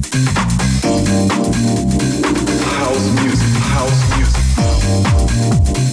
House music, house music.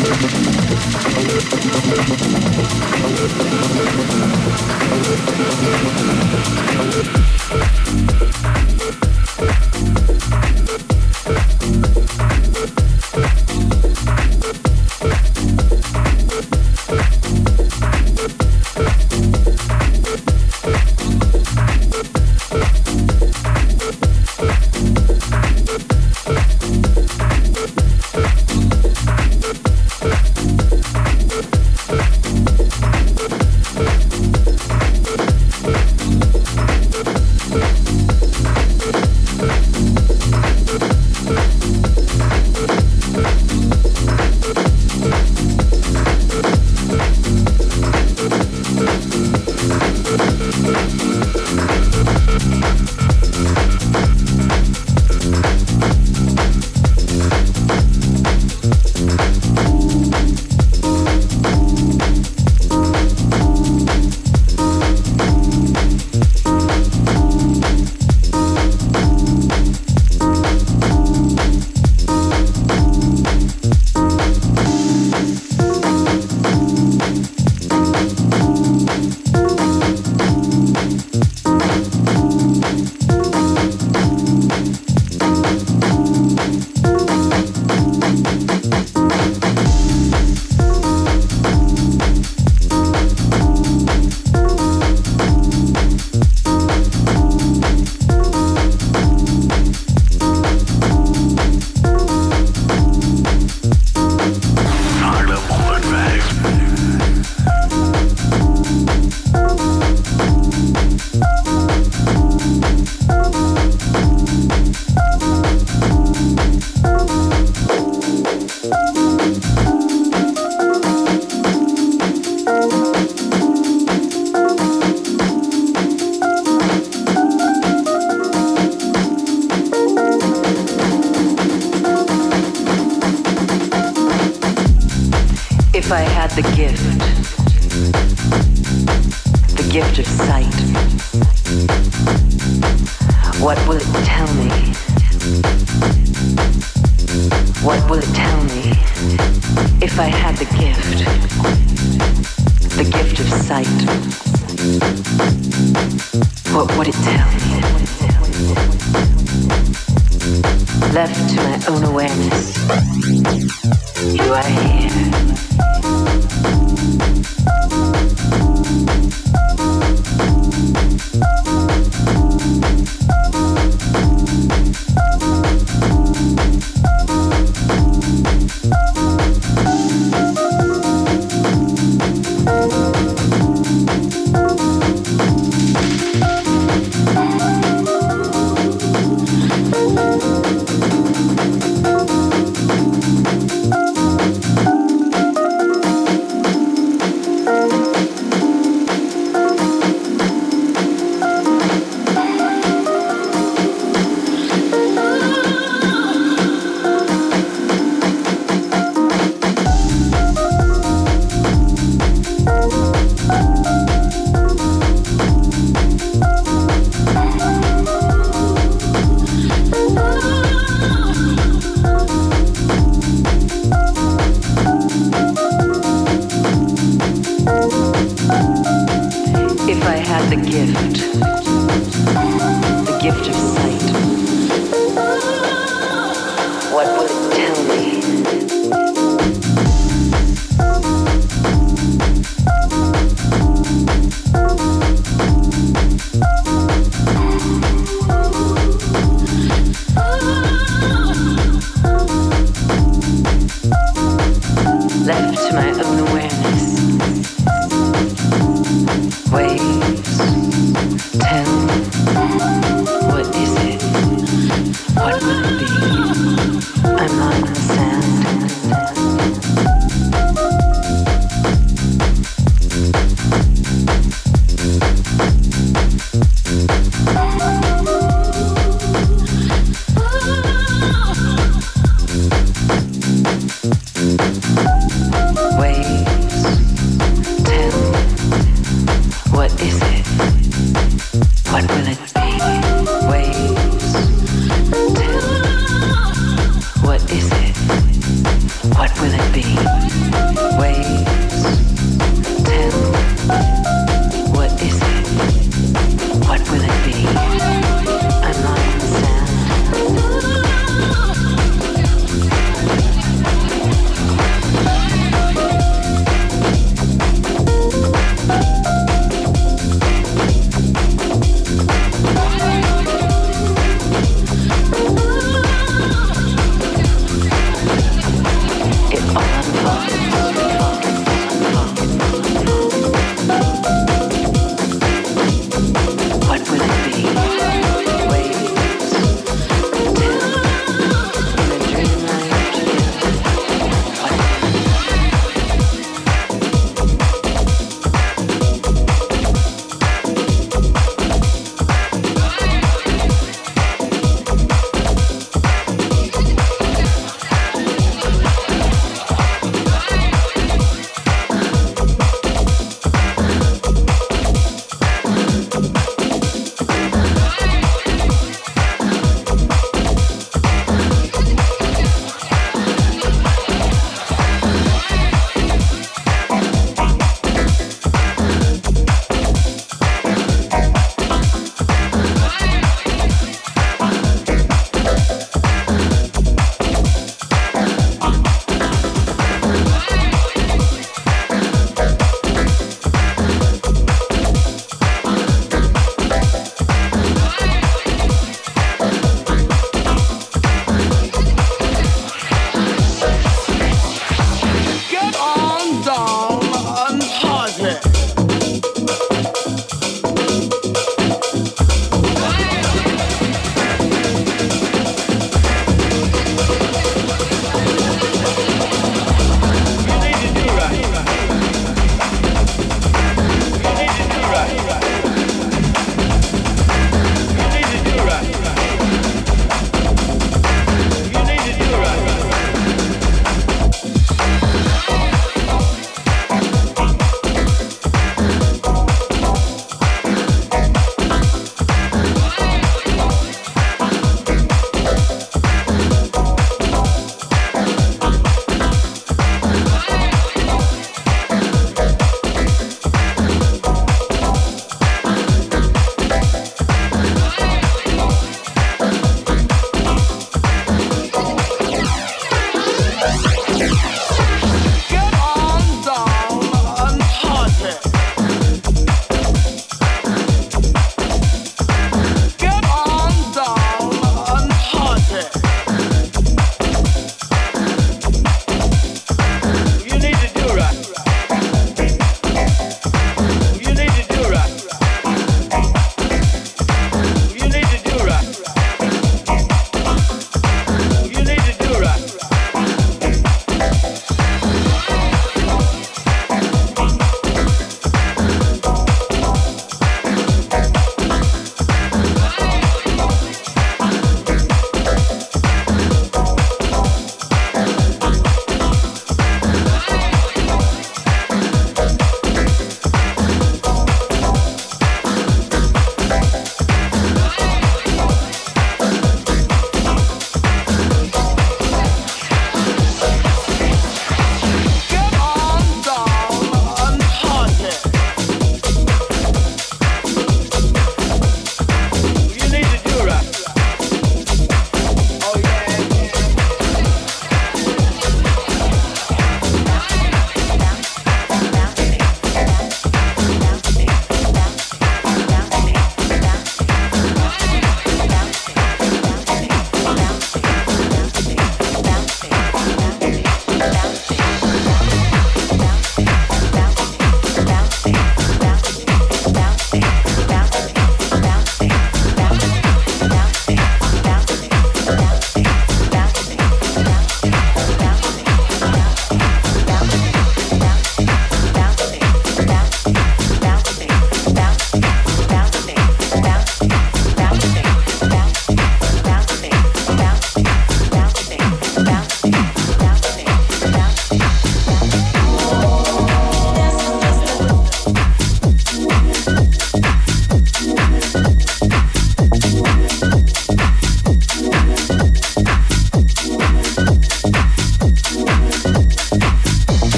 Thank you.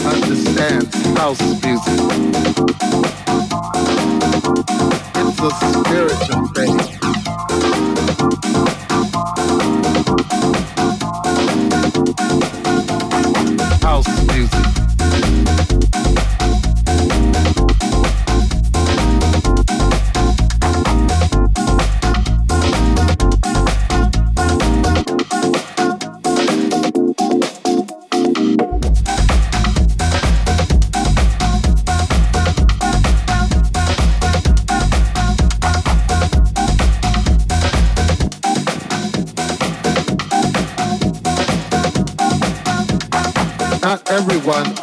Understands house music. It's a spiritual thing,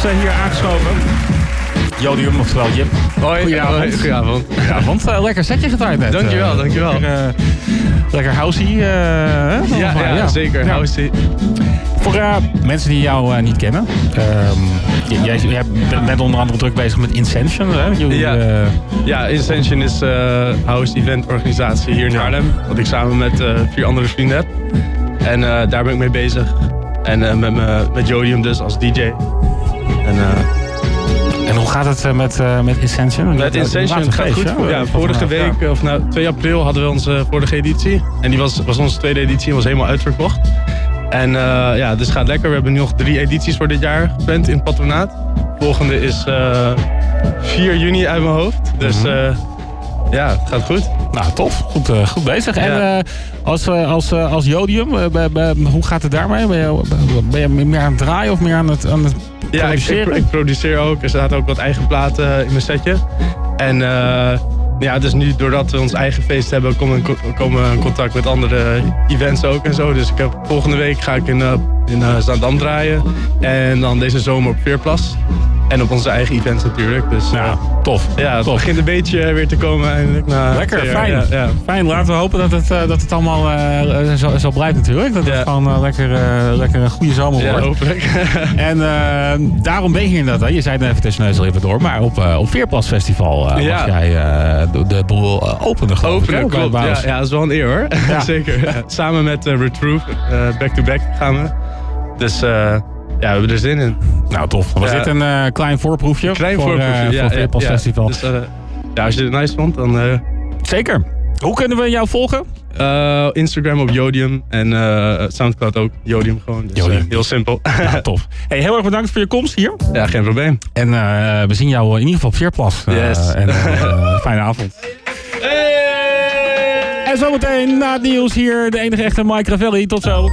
inmiddels uh, hier aangeschoven. Jodium, oftewel Jip. Hoi. Goedenavond. Hoi, goedenavond. Goedenavond. Uh, lekker setje gedraaid net. Dankjewel, dankjewel. Lekker, lekker housey. ja, ja, ja, zeker. Ja. Housey. Voor uh, mensen die jou uh, niet kennen. Um, jij, jij, bent onder andere druk bezig met Incension. Hè? Jullie, ja. Uh, ja, Incension is house event organisatie hier in Haarlem. Wat ik samen met vier andere vrienden heb. En daar ben ik mee bezig. En met, met Jodium dus als DJ. En, en hoe gaat het met, met Incension? Met Incension gaat goed. Ja, ja vorige week, ja. of nou 2 april hadden we onze vorige editie. En die was, was onze tweede editie en was helemaal uitverkocht. En uh, ja, dus gaat lekker. We hebben nu nog drie edities voor dit jaar gepland in het patronaat. De volgende is uh, 4 juni uit mijn hoofd. Dus uh, ja, het gaat goed. Nou, tof. Goed, uh, goed bezig. Ja. En als, als, als Jodium, hoe gaat het daarmee? Ben je, ben je meer aan het draaien of meer aan het, aan het ja, produceren? Ja, ik, ik, ik, produceer ook. Er staat ook wat eigen platen in mijn setje. En ja, dus nu doordat we ons eigen feest hebben, komen we in contact met andere events ook en zo. Dus ik heb, volgende week ga ik in, in uh, Zaandam draaien. En dan deze zomer op Veerplas. En op onze eigen events natuurlijk. Dus, ja, tof. Ja, het tof. begint een beetje weer te komen. Lekker, fijn. Ja, ja. Fijn, laten we hopen dat het, uh, dat het allemaal uh, zo, zo blijft natuurlijk. Dat het ja. gewoon uh, lekker, lekker een goede zomer wordt. Ja, hopelijk. en daarom ben je hier inderdaad. Je zei het even tussen neus al even door. Maar op, op Veerplas Festival ja. jij de, de boel openen geloof Openen, klopt. Ja, ja, dat is wel een eer hoor. Zeker. Samen met Retroof, back-to-back gaan we. Dus... Ja, we hebben er zin in. Nou, tof. Was ja. dit een uh, klein voorproefje? Klein voor, voorproefje, uh, ja. Voor ja, Festival. Dus, uh, ja, als je het nice vond, dan... Zeker. Hoe kunnen we jou volgen? Instagram op Jodium en Soundcloud ook. Jodium gewoon. Dus, Jodium. heel simpel. Ja, tof. Hey, heel erg bedankt voor je komst hier. Ja, geen probleem. En we zien jou in ieder geval op Veerplas. Yes. en fijne avond. Hey! En zometeen na het nieuws hier de enige echte Mike Ravelli. Tot zo.